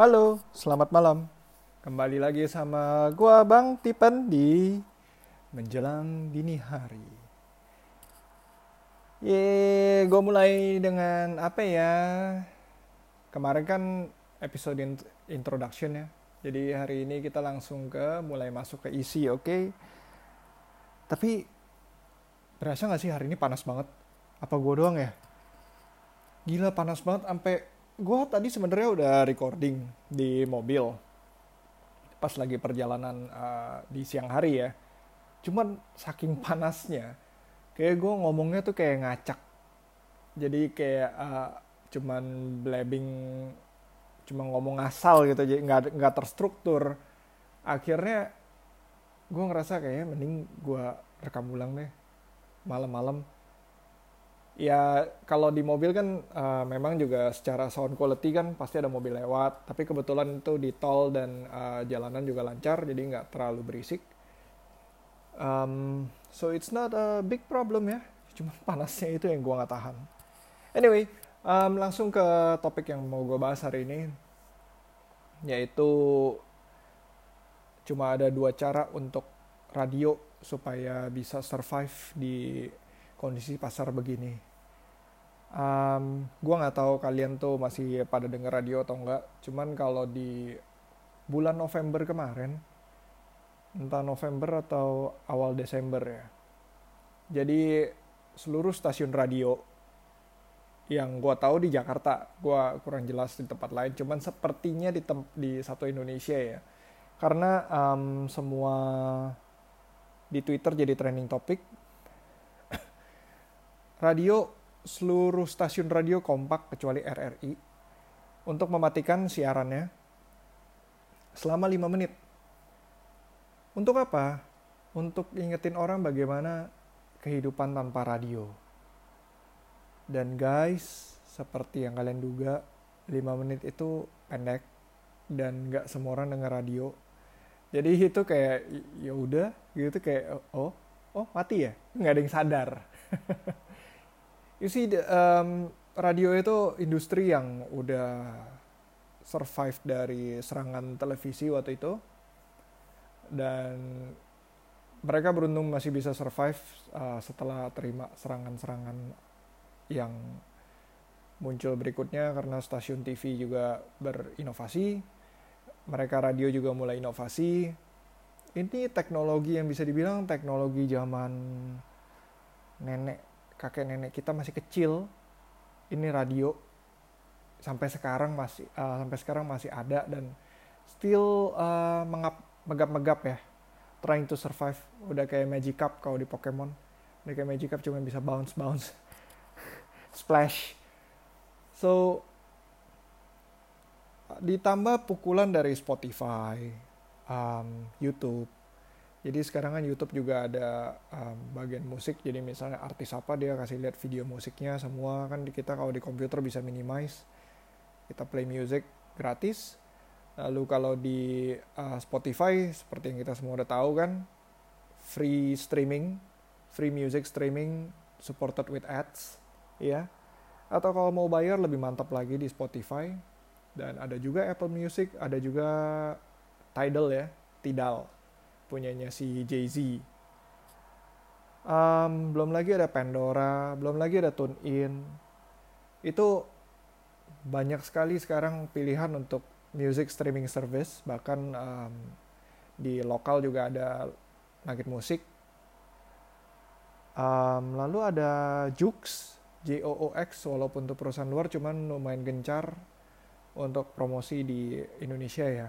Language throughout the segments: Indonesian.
Halo, selamat malam. Kembali lagi sama gua Bang Tipen di menjelang dini hari. Ye, gua mulai dengan apa ya? Kemarin kan episode int- introduction ya. Jadi hari ini kita langsung ke mulai masuk ke isi, oke? Tapi berasa nggak sih hari ini panas banget? Apa gua doang ya? Gila panas banget sampai gue tadi sebenarnya udah recording di mobil pas lagi perjalanan uh, di siang hari ya. Cuman saking panasnya kayak gue ngomongnya tuh kayak ngacak. Jadi kayak uh, cuman blabbing cuma ngomong asal gitu jadi nggak nggak terstruktur. Akhirnya gue ngerasa kayaknya mending gue rekam ulang deh malam-malam ya kalau di mobil kan uh, memang juga secara sound quality kan pasti ada mobil lewat. Tapi kebetulan itu di tol dan uh, jalanan juga lancar jadi nggak terlalu berisik. Um, so it's not a big problem ya. Cuma panasnya itu yang gue nggak tahan. Anyway um, langsung ke topik yang mau gue bahas hari ini. Yaitu cuma ada dua cara untuk radio supaya bisa survive di kondisi pasar begini um, gue nggak tahu kalian tuh masih pada denger radio atau enggak cuman kalau di bulan November kemarin entah November atau awal Desember ya. Jadi seluruh stasiun radio yang gue tahu di Jakarta gue kurang jelas di tempat lain cuman sepertinya di di satu Indonesia ya. Karena um, semua di Twitter jadi trending topik radio seluruh stasiun radio kompak kecuali RRI untuk mematikan siarannya selama 5 menit. Untuk apa? Untuk ingetin orang bagaimana kehidupan tanpa radio. Dan guys, seperti yang kalian duga, 5 menit itu pendek dan nggak semua orang denger radio. Jadi itu kayak ya udah gitu kayak oh oh mati ya nggak ada yang sadar. You see, um, radio itu industri yang udah survive dari serangan televisi waktu itu. Dan mereka beruntung masih bisa survive uh, setelah terima serangan-serangan yang muncul berikutnya karena stasiun TV juga berinovasi. Mereka radio juga mulai inovasi. Ini teknologi yang bisa dibilang teknologi zaman nenek kakek nenek kita masih kecil. Ini radio. Sampai sekarang masih uh, sampai sekarang masih ada dan still uh, mengap megap-megap ya. Trying to survive. Udah kayak Magikarp kalau di Pokemon. Udah kayak Magikarp cuma bisa bounce bounce. Splash. So ditambah pukulan dari Spotify um, YouTube jadi sekarang kan YouTube juga ada um, bagian musik. Jadi misalnya artis apa dia kasih lihat video musiknya semua kan kita kalau di komputer bisa minimize. Kita play music gratis. Lalu kalau di uh, Spotify seperti yang kita semua udah tahu kan free streaming, free music streaming supported with ads, ya. Atau kalau mau bayar lebih mantap lagi di Spotify dan ada juga Apple Music, ada juga Tidal ya, Tidal punyanya si Jay-Z. Um, belum lagi ada Pandora, belum lagi ada TuneIn. Itu banyak sekali sekarang pilihan untuk music streaming service, bahkan um, di lokal juga ada Nugget Musik. Um, lalu ada Jux, J-O-O-X, walaupun untuk perusahaan luar cuman lumayan gencar untuk promosi di Indonesia ya.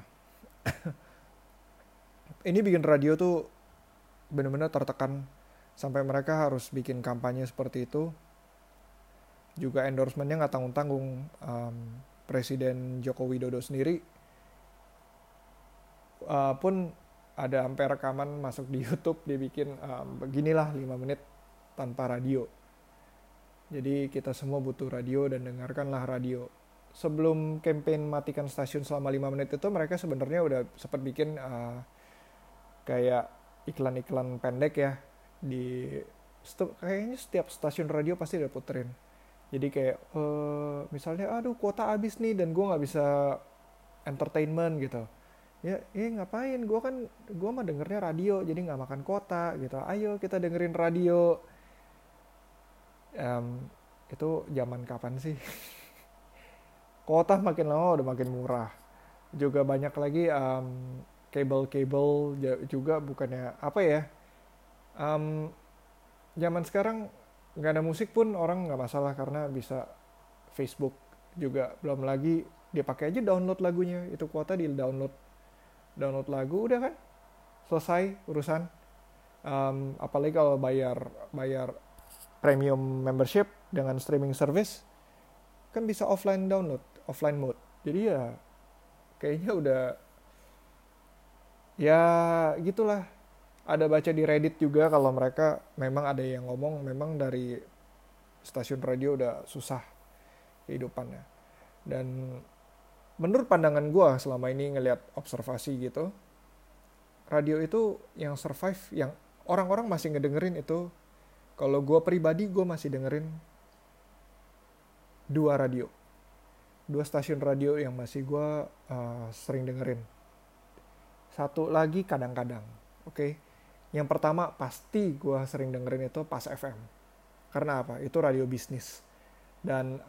Ini bikin radio tuh benar-benar tertekan. Sampai mereka harus bikin kampanye seperti itu. Juga endorsementnya nggak tanggung-tanggung um, Presiden Joko Widodo sendiri. Uh, pun ada sampai rekaman masuk di YouTube dibikin um, beginilah 5 menit tanpa radio. Jadi kita semua butuh radio dan dengarkanlah radio. Sebelum campaign matikan stasiun selama 5 menit itu mereka sebenarnya udah sempat bikin uh, kayak iklan-iklan pendek ya di kayaknya setiap stasiun radio pasti udah puterin jadi kayak uh, misalnya aduh kuota habis nih dan gue nggak bisa entertainment gitu. Ya eh ngapain? Gue kan gue mah dengernya radio jadi nggak makan kota gitu. Ayo kita dengerin radio. Um, itu zaman kapan sih? Kota makin lama udah makin murah. Juga banyak lagi um, kabel-kabel juga bukannya apa ya um, zaman sekarang nggak ada musik pun orang nggak masalah karena bisa Facebook juga belum lagi dia pakai aja download lagunya itu kuota di download download lagu udah kan selesai urusan. Um, apalagi kalau bayar bayar premium membership dengan streaming service kan bisa offline download offline mode. Jadi ya kayaknya udah ya gitulah. Ada baca di Reddit juga kalau mereka memang ada yang ngomong memang dari stasiun radio udah susah kehidupannya. Dan menurut pandangan gue selama ini ngelihat observasi gitu radio itu yang survive yang orang-orang masih ngedengerin itu kalau gue pribadi gue masih dengerin dua radio. Dua stasiun radio yang masih gue uh, sering dengerin satu lagi kadang-kadang oke? Okay? yang pertama pasti gue sering dengerin itu pas FM karena apa? Itu radio bisnis. Dan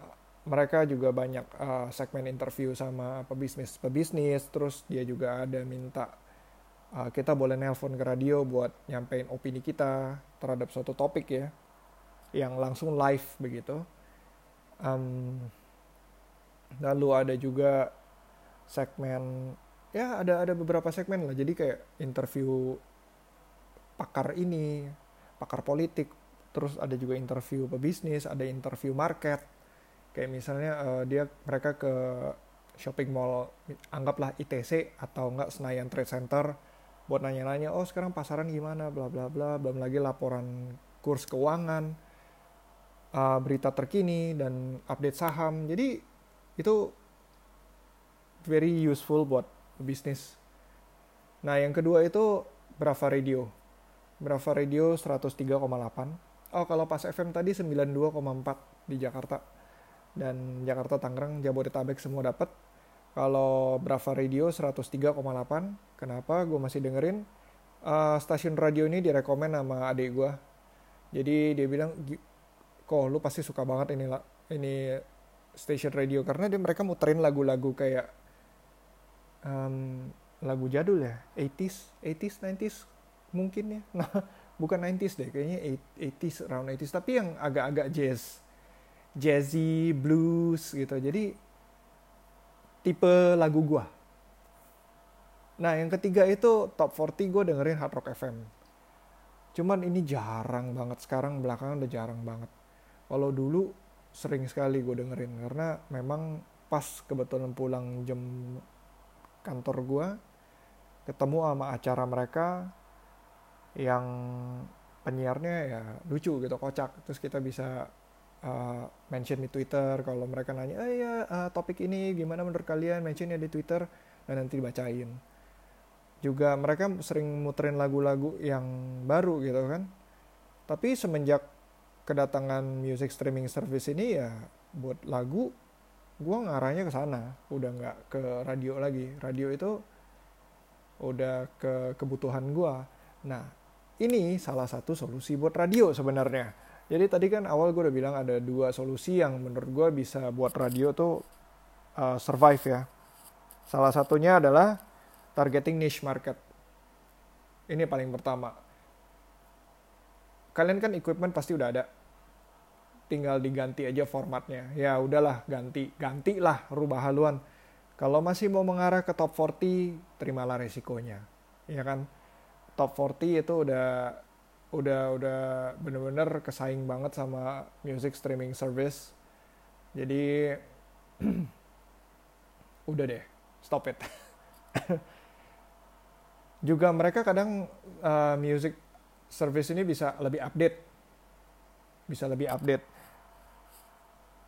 mereka juga banyak uh, segmen interview sama pebisnis pebisnis terus dia juga ada minta uh, kita boleh nelpon ke radio buat nyampein opini kita terhadap suatu topik ya yang langsung live begitu. Um, lalu ada juga segmen ya ada ada beberapa segmen lah. Jadi kayak interview pakar ini pakar politik. Terus ada juga interview pebisnis ada interview market. Kayak misalnya uh, dia mereka ke shopping mall anggaplah ITC atau enggak Senayan Trade Center buat nanya-nanya oh sekarang pasaran gimana? Bla bla bla. Belum lagi laporan kurs keuangan uh, berita terkini dan update saham. Jadi itu very useful buat bisnis. Nah yang kedua itu Brava Radio. Brava Radio 103,8 oh kalau pas FM tadi 92,4 di Jakarta. Dan Jakarta Tangerang Jabodetabek semua dapat kalau Brava Radio 103,8 kenapa gue masih dengerin? Uh, stasiun radio ini direkomend sama adik gue jadi dia bilang kok lu pasti suka banget ini ini station radio. Karena dia mereka muterin lagu-lagu kayak um, lagu jadul ya 80s 80s 90s mungkin ya nah bukan 90s deh kayaknya 80s around 80s tapi yang agak-agak jazz jazzy, blues gitu. Jadi tipe lagu gua. Nah, yang ketiga itu top 40 gue dengerin Hard Rock FM. Cuman ini jarang banget sekarang belakangan udah jarang banget. Kalau dulu sering sekali gue dengerin karena memang pas kebetulan pulang jam kantor gue ketemu sama acara mereka yang penyiarnya ya lucu gitu kocak terus kita bisa uh, mention di Twitter kalau mereka nanya, eh ya uh, topik ini gimana menurut kalian mentionnya di Twitter dan nanti dibacain. Juga mereka sering muterin lagu-lagu yang baru gitu kan. Tapi semenjak kedatangan music streaming service ini ya buat lagu gue ngarahnya ke sana udah nggak ke radio lagi radio itu udah ke kebutuhan gue nah ini salah satu solusi buat radio sebenarnya jadi tadi kan awal gue udah bilang ada dua solusi yang menurut gue bisa buat radio tuh uh, survive ya. Salah satunya adalah targeting niche market. Ini paling pertama. Kalian kan equipment pasti udah ada. Tinggal diganti aja formatnya. Ya udahlah ganti, gantilah rubah haluan. Kalau masih mau mengarah ke top 40, terimalah resikonya. Ya kan? Top 40 itu udah udah udah bener-bener kesaing banget sama music streaming service jadi udah deh stop it juga mereka kadang uh, music service ini bisa lebih update bisa lebih update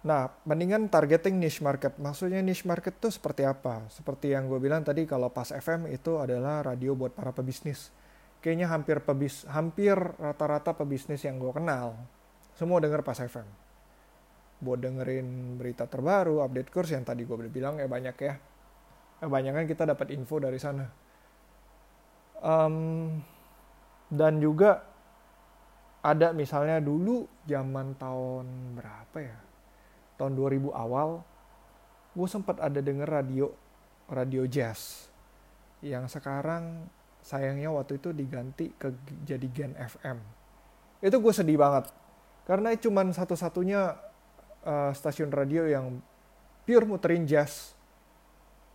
nah mendingan targeting niche market. Maksudnya niche market tuh seperti apa? Seperti yang gue bilang tadi kalau pas FM itu adalah radio buat para pebisnis. Kayaknya hampir pebis hampir rata-rata pebisnis yang gue kenal semua denger pas FM buat dengerin berita terbaru update kurs yang tadi gue udah bilang ya banyak ya. Kebanyakan kita dapat info dari sana. Um, dan juga ada misalnya dulu zaman tahun berapa ya tahun 2000 awal gue sempat ada denger radio radio jazz. Yang sekarang sayangnya waktu itu diganti ke jadi Gen FM itu gue sedih banget. Karena cuman satu-satunya uh, stasiun radio yang pure muterin jazz.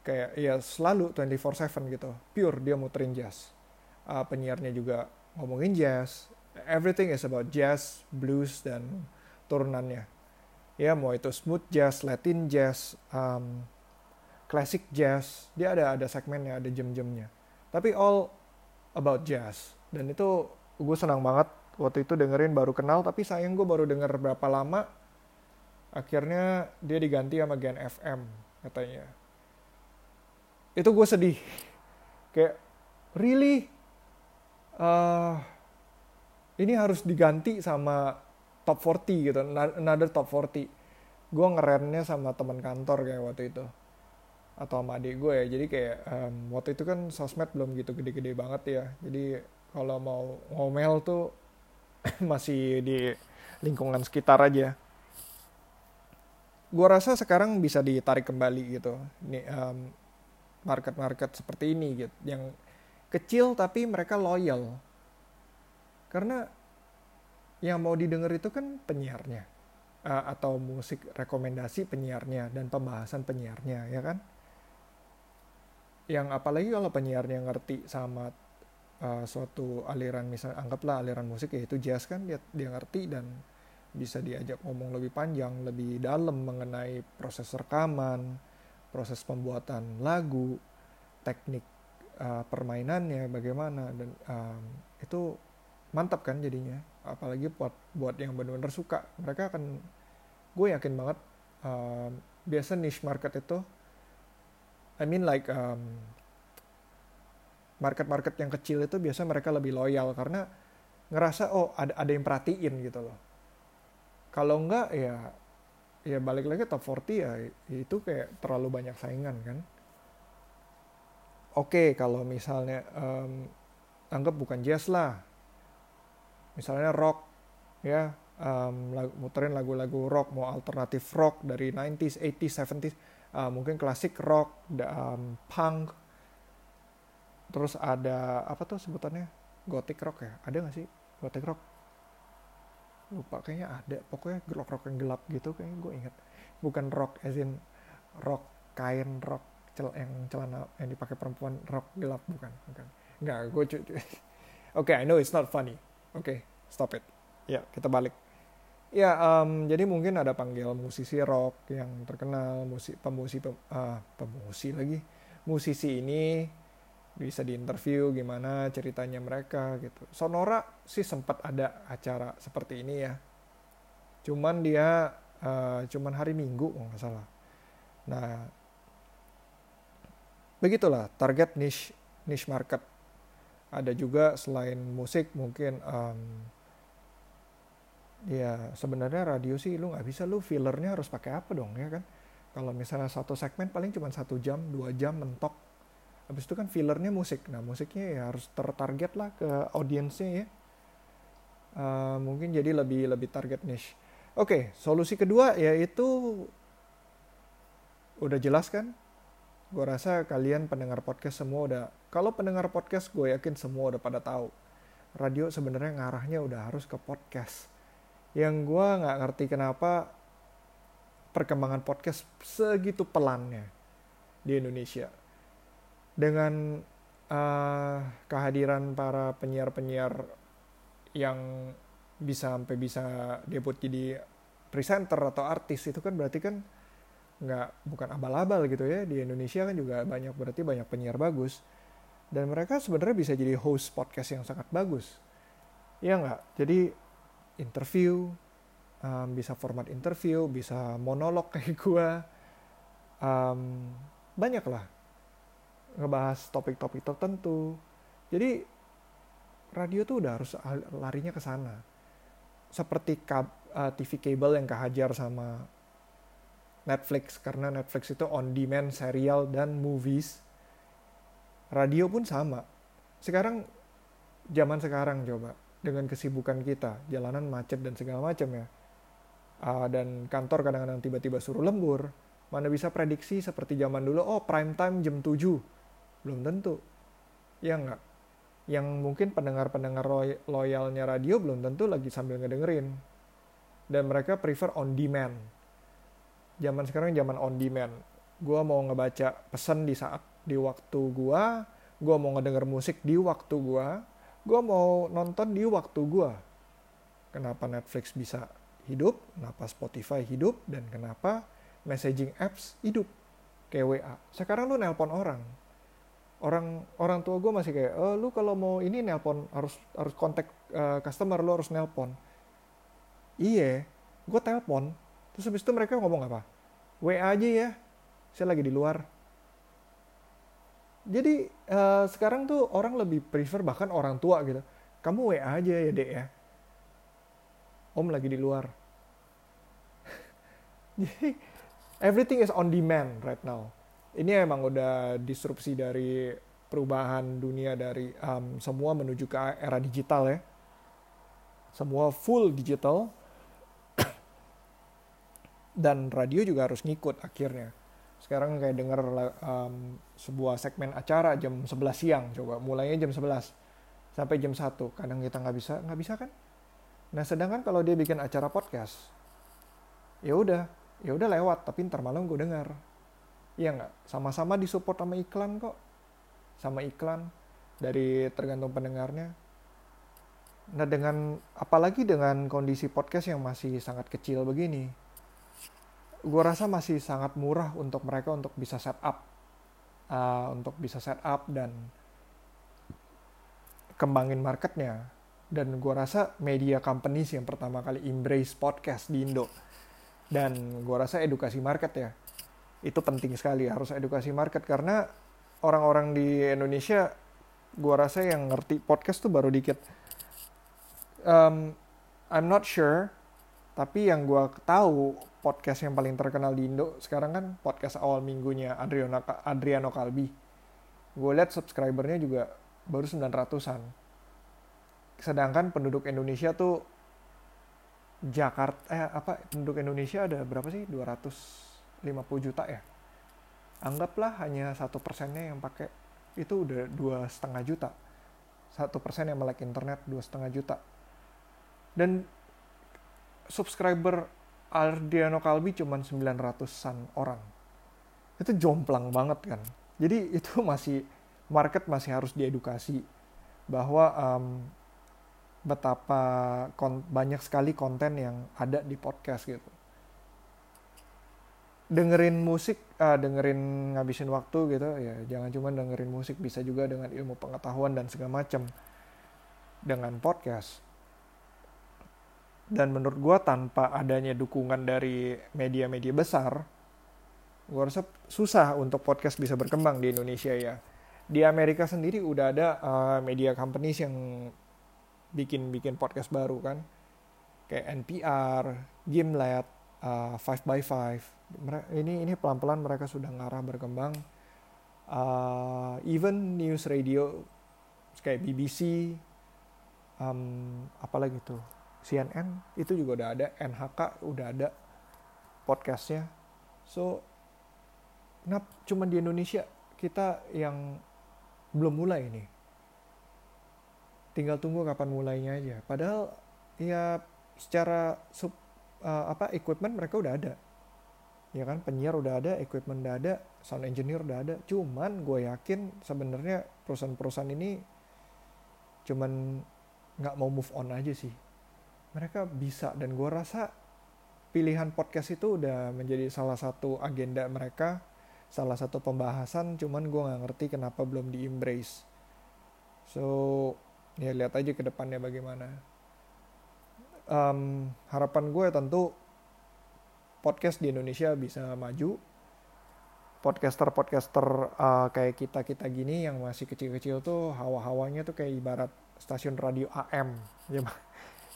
Kayak ya selalu 24/7 gitu. Pure dia muterin jazz. Uh, penyiarnya juga ngomongin jazz. Everything is about jazz blues dan turunannya ya mau itu smooth jazz latin jazz um, classic jazz dia ada ada segmennya ada jam-jamnya. Tapi all about jazz. Dan itu gue senang banget waktu itu dengerin baru kenal tapi sayang gue baru denger berapa lama akhirnya dia diganti sama Gen FM katanya. Itu gue sedih. Kayak really? Uh, ini harus diganti sama top 40 gitu another top 40 gue ngerennya sama teman kantor kayak waktu itu atau sama adik gue ya. Jadi kayak um, waktu itu kan sosmed belum gitu gede-gede banget ya. Jadi kalau mau ngomel tuh masih di lingkungan sekitar aja. Gue rasa sekarang bisa ditarik kembali gitu. Nih um, market-market seperti ini gitu yang kecil tapi mereka loyal. Karena yang mau didengar itu kan penyiarnya uh, atau musik rekomendasi penyiarnya dan pembahasan penyiarnya ya kan? Yang apalagi kalau penyiarnya ngerti sama uh, suatu aliran misal anggaplah aliran musik yaitu jazz kan dia dia ngerti dan bisa diajak ngomong lebih panjang lebih dalam mengenai proses rekaman proses pembuatan lagu teknik uh, permainannya bagaimana dan um, itu mantap kan jadinya apalagi buat buat yang benar-benar suka. Mereka akan gue yakin banget um, biasa niche market itu I mean like um, market-market yang kecil itu biasa mereka lebih loyal karena ngerasa oh ada ada yang perhatiin gitu loh. Kalau enggak ya ya balik lagi top 40 ya itu kayak terlalu banyak saingan kan? Oke okay, kalau misalnya um, anggap bukan jazz lah misalnya rock ya um, lagu, muterin lagu-lagu rock mau alternatif rock dari 90s 80s 70s uh, mungkin klasik rock um, punk. Terus ada apa tuh sebutannya? Gothic rock ya? Ada nggak sih gothic rock? Lupa kayaknya ada. Pokoknya rock rock yang gelap gitu kayaknya gue inget bukan rock as in rock kain rock cel yang celana yang dipakai perempuan rock gelap bukan bukan. Nggak gue oke okay, I know it's not funny oke okay, stop it ya kita balik ya um, jadi mungkin ada panggil musisi rock yang terkenal musik pemusi pem, uh, pemusi lagi musisi ini bisa diinterview gimana ceritanya mereka gitu. Sonora sih sempat ada acara seperti ini ya. Cuman dia uh, cuman hari Minggu nggak salah. Nah, begitulah target niche niche market. Ada juga selain musik mungkin um, ya sebenarnya radio sih lu nggak bisa lu fillernya harus pakai apa dong ya kan? Kalau misalnya satu segmen paling cuma satu jam dua jam mentok. Habis itu kan fillernya musik. Nah musiknya ya harus tertarget lah ke audiensnya ya. Uh, mungkin jadi lebih lebih target niche. Oke okay, solusi kedua yaitu udah jelas kan? Gue rasa kalian pendengar podcast semua udah kalau pendengar podcast gue yakin semua udah pada tahu radio sebenarnya ngarahnya udah harus ke podcast. Yang gue nggak ngerti kenapa perkembangan podcast segitu pelannya di Indonesia. Dengan uh, kehadiran para penyiar-penyiar yang bisa sampai bisa debut jadi presenter atau artis itu kan berarti kan nggak bukan abal-abal gitu ya. Di Indonesia kan juga banyak berarti banyak penyiar bagus dan mereka sebenarnya bisa jadi host podcast yang sangat bagus ya nggak jadi interview um, bisa format interview bisa monolog kayak gue um, banyak lah ngebahas topik-topik tertentu. Jadi radio tuh udah harus larinya ke sana. Seperti kab, uh, TV kabel yang kehajar sama Netflix karena Netflix itu on demand serial dan movies. Radio pun sama. Sekarang zaman sekarang coba dengan kesibukan kita, jalanan macet dan segala macam ya. Uh, dan kantor kadang-kadang tiba-tiba suruh lembur. Mana bisa prediksi seperti zaman dulu, oh prime time jam 7. Belum tentu. Ya enggak? Yang mungkin pendengar-pendengar loyalnya radio belum tentu lagi sambil ngedengerin. Dan mereka prefer on demand zaman sekarang zaman on demand gue mau ngebaca pesan di saat di waktu gue gue mau ngedenger musik di waktu gue gue mau nonton di waktu gue kenapa Netflix bisa hidup kenapa Spotify hidup dan kenapa messaging apps hidup? Kayak WA sekarang lu nelpon orang. Orang orang tua gue masih kayak oh, lu kalau mau ini nelpon harus harus kontak uh, customer lu harus nelpon. Iya gue telepon Terus habis itu mereka ngomong apa? WA aja ya, saya lagi di luar. Jadi uh, sekarang tuh orang lebih prefer bahkan orang tua gitu. Kamu WA aja ya dek ya. Om lagi di luar. Jadi everything is on demand right now. Ini emang udah disrupsi dari perubahan dunia dari um, semua menuju ke era digital ya. Semua full digital dan radio juga harus ngikut akhirnya sekarang kayak denger um, sebuah segmen acara jam 11 siang coba. Mulainya jam 11 sampai jam 1 kadang kita nggak bisa nggak bisa kan? Nah sedangkan kalau dia bikin acara podcast ya udah ya udah lewat tapi ntar malam gue dengar iya nggak? Sama-sama disupport sama iklan kok. Sama iklan dari tergantung pendengarnya. Nah dengan apalagi dengan kondisi podcast yang masih sangat kecil begini gue rasa masih sangat murah untuk mereka untuk bisa setup uh, untuk bisa setup dan kembangin marketnya. Dan gue rasa media companies yang pertama kali embrace podcast di Indo. Dan gue rasa edukasi market ya itu penting sekali harus edukasi market. Karena orang-orang di Indonesia gue rasa yang ngerti podcast tuh baru dikit. Um, I'm not sure tapi yang gue tahu podcast yang paling terkenal di Indo sekarang kan podcast awal minggunya Adriano, Adriano Kalbi. Gue lihat subscribernya juga baru 900-an. Sedangkan penduduk Indonesia tuh Jakarta eh apa penduduk Indonesia ada berapa sih 250 juta ya anggaplah hanya satu persennya yang pakai itu udah dua setengah juta satu persen yang melek internet dua setengah juta dan subscriber Ardiano Kalbi cuma 900-an orang. Itu jomplang banget kan. Jadi itu masih market masih harus diedukasi bahwa um, betapa banyak sekali konten yang ada di podcast gitu. Dengerin musik, uh, dengerin ngabisin waktu gitu ya jangan cuma dengerin musik bisa juga dengan ilmu pengetahuan dan segala macam dengan podcast dan menurut gue tanpa adanya dukungan dari media-media besar gue rasa susah untuk podcast bisa berkembang di Indonesia ya. Di Amerika sendiri udah ada uh, media companies yang bikin bikin podcast baru kan. Kayak NPR, Gimlet, uh, Five by Five. Ini ini pelan-pelan mereka sudah ngarah berkembang. Uh, even news radio kayak BBC um, apalagi tuh CNN itu juga udah ada, NHK udah ada podcastnya. So, kenapa cuma di Indonesia kita yang belum mulai nih? Tinggal tunggu kapan mulainya aja. Padahal ya secara sub uh, apa equipment mereka udah ada. Ya kan penyiar udah ada, equipment udah ada, sound engineer udah ada. Cuman gue yakin sebenarnya perusahaan-perusahaan ini cuman nggak mau move on aja sih mereka bisa. Dan gue rasa pilihan podcast itu udah menjadi salah satu agenda mereka salah satu pembahasan cuman gue nggak ngerti kenapa belum di embrace so ya lihat aja ke depannya bagaimana. Um, harapan gue tentu podcast di Indonesia bisa maju. Podcaster-podcaster uh, kayak kita kita gini yang masih kecil-kecil tuh hawa-hawanya tuh kayak ibarat stasiun radio AM ya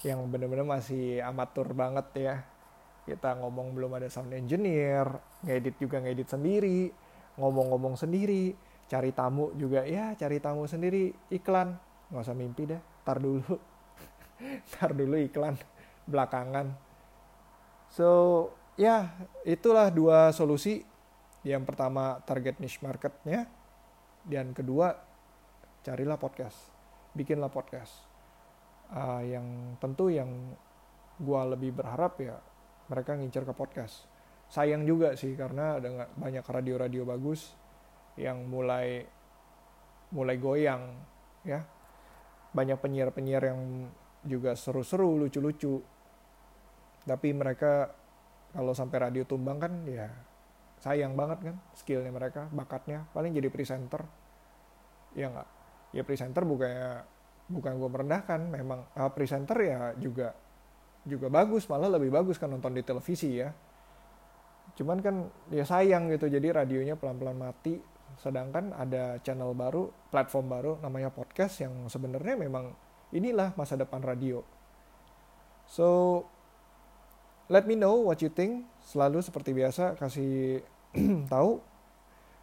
yang bener-bener masih amatur banget ya. Kita ngomong belum ada sound engineer ngedit juga ngedit sendiri ngomong-ngomong sendiri cari tamu juga ya cari tamu sendiri iklan. Nggak usah mimpi deh tar dulu. Tar dulu iklan belakangan. So ya itulah dua solusi. Yang pertama target niche marketnya. Dan kedua carilah podcast. Bikinlah podcast uh, yang tentu yang gua lebih berharap ya mereka ngincer ke podcast. Sayang juga sih karena ada banyak radio-radio bagus yang mulai mulai goyang ya. Banyak penyiar-penyiar yang juga seru-seru, lucu-lucu. Tapi mereka kalau sampai radio tumbang kan ya sayang banget kan skillnya mereka, bakatnya. Paling jadi presenter. Ya nggak? Ya presenter bukannya bukan gue merendahkan, memang uh, presenter ya juga juga bagus malah lebih bagus kan nonton di televisi ya. Cuman kan ya sayang gitu jadi radionya pelan-pelan mati. Sedangkan ada channel baru platform baru namanya podcast yang sebenarnya memang inilah masa depan radio. So let me know what you think. Selalu seperti biasa kasih tahu.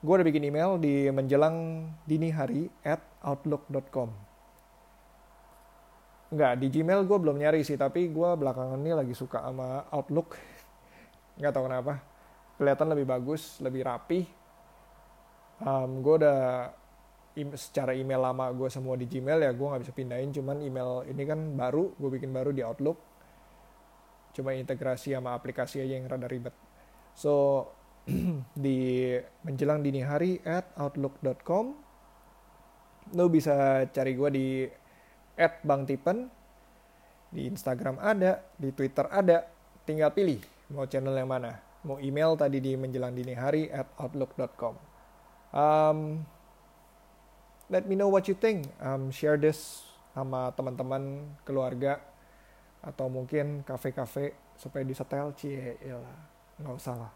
Gue udah bikin email di menjelang dini hari at outlook.com Enggak, di Gmail gue belum nyari sih, tapi gue belakangan ini lagi suka sama Outlook. Nggak tahu kenapa. Kelihatan lebih bagus, lebih rapi. Um, gue udah secara email lama gue semua di Gmail ya gue nggak bisa pindahin cuman email ini kan baru gue bikin baru di Outlook cuma integrasi sama aplikasi aja yang rada ribet so di menjelang dini hari at outlook.com lo bisa cari gue di at Bang Tipen. Di Instagram ada, di Twitter ada. Tinggal pilih mau channel yang mana. Mau email tadi di menjelang dini hari at outlook.com. Um, let me know what you think. Um, share this sama teman-teman, keluarga, atau mungkin kafe-kafe supaya disetel. Cie, nggak usah lah.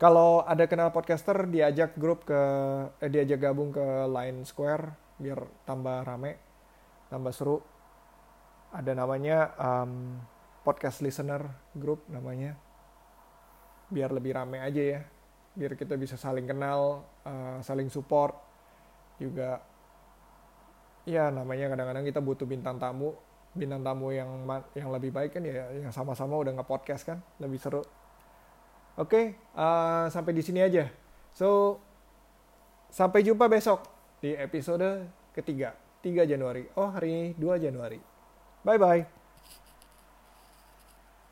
Kalau ada kenal podcaster, diajak grup ke, eh, diajak gabung ke Line Square biar tambah rame tambah seru. Ada namanya um, podcast listener group namanya. Biar lebih rame aja ya. Biar kita bisa saling kenal uh, saling support. Juga ya namanya kadang-kadang kita butuh bintang tamu. Bintang tamu yang yang lebih baik kan ya yang sama-sama udah nge podcast kan. Lebih seru. Oke okay, uh, sampai di sini aja. So sampai jumpa besok di episode ketiga 3 Januari. Oh, hari ini 2 Januari. Bye-bye.